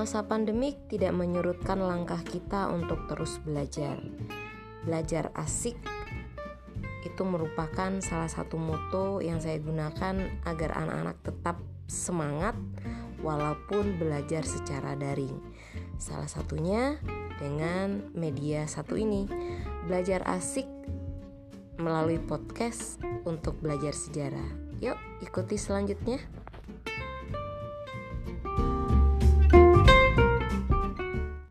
Masa pandemik tidak menyurutkan langkah kita untuk terus belajar. Belajar asik itu merupakan salah satu moto yang saya gunakan agar anak-anak tetap semangat walaupun belajar secara daring. Salah satunya dengan media satu ini, belajar asik melalui podcast untuk belajar sejarah. Yuk, ikuti selanjutnya.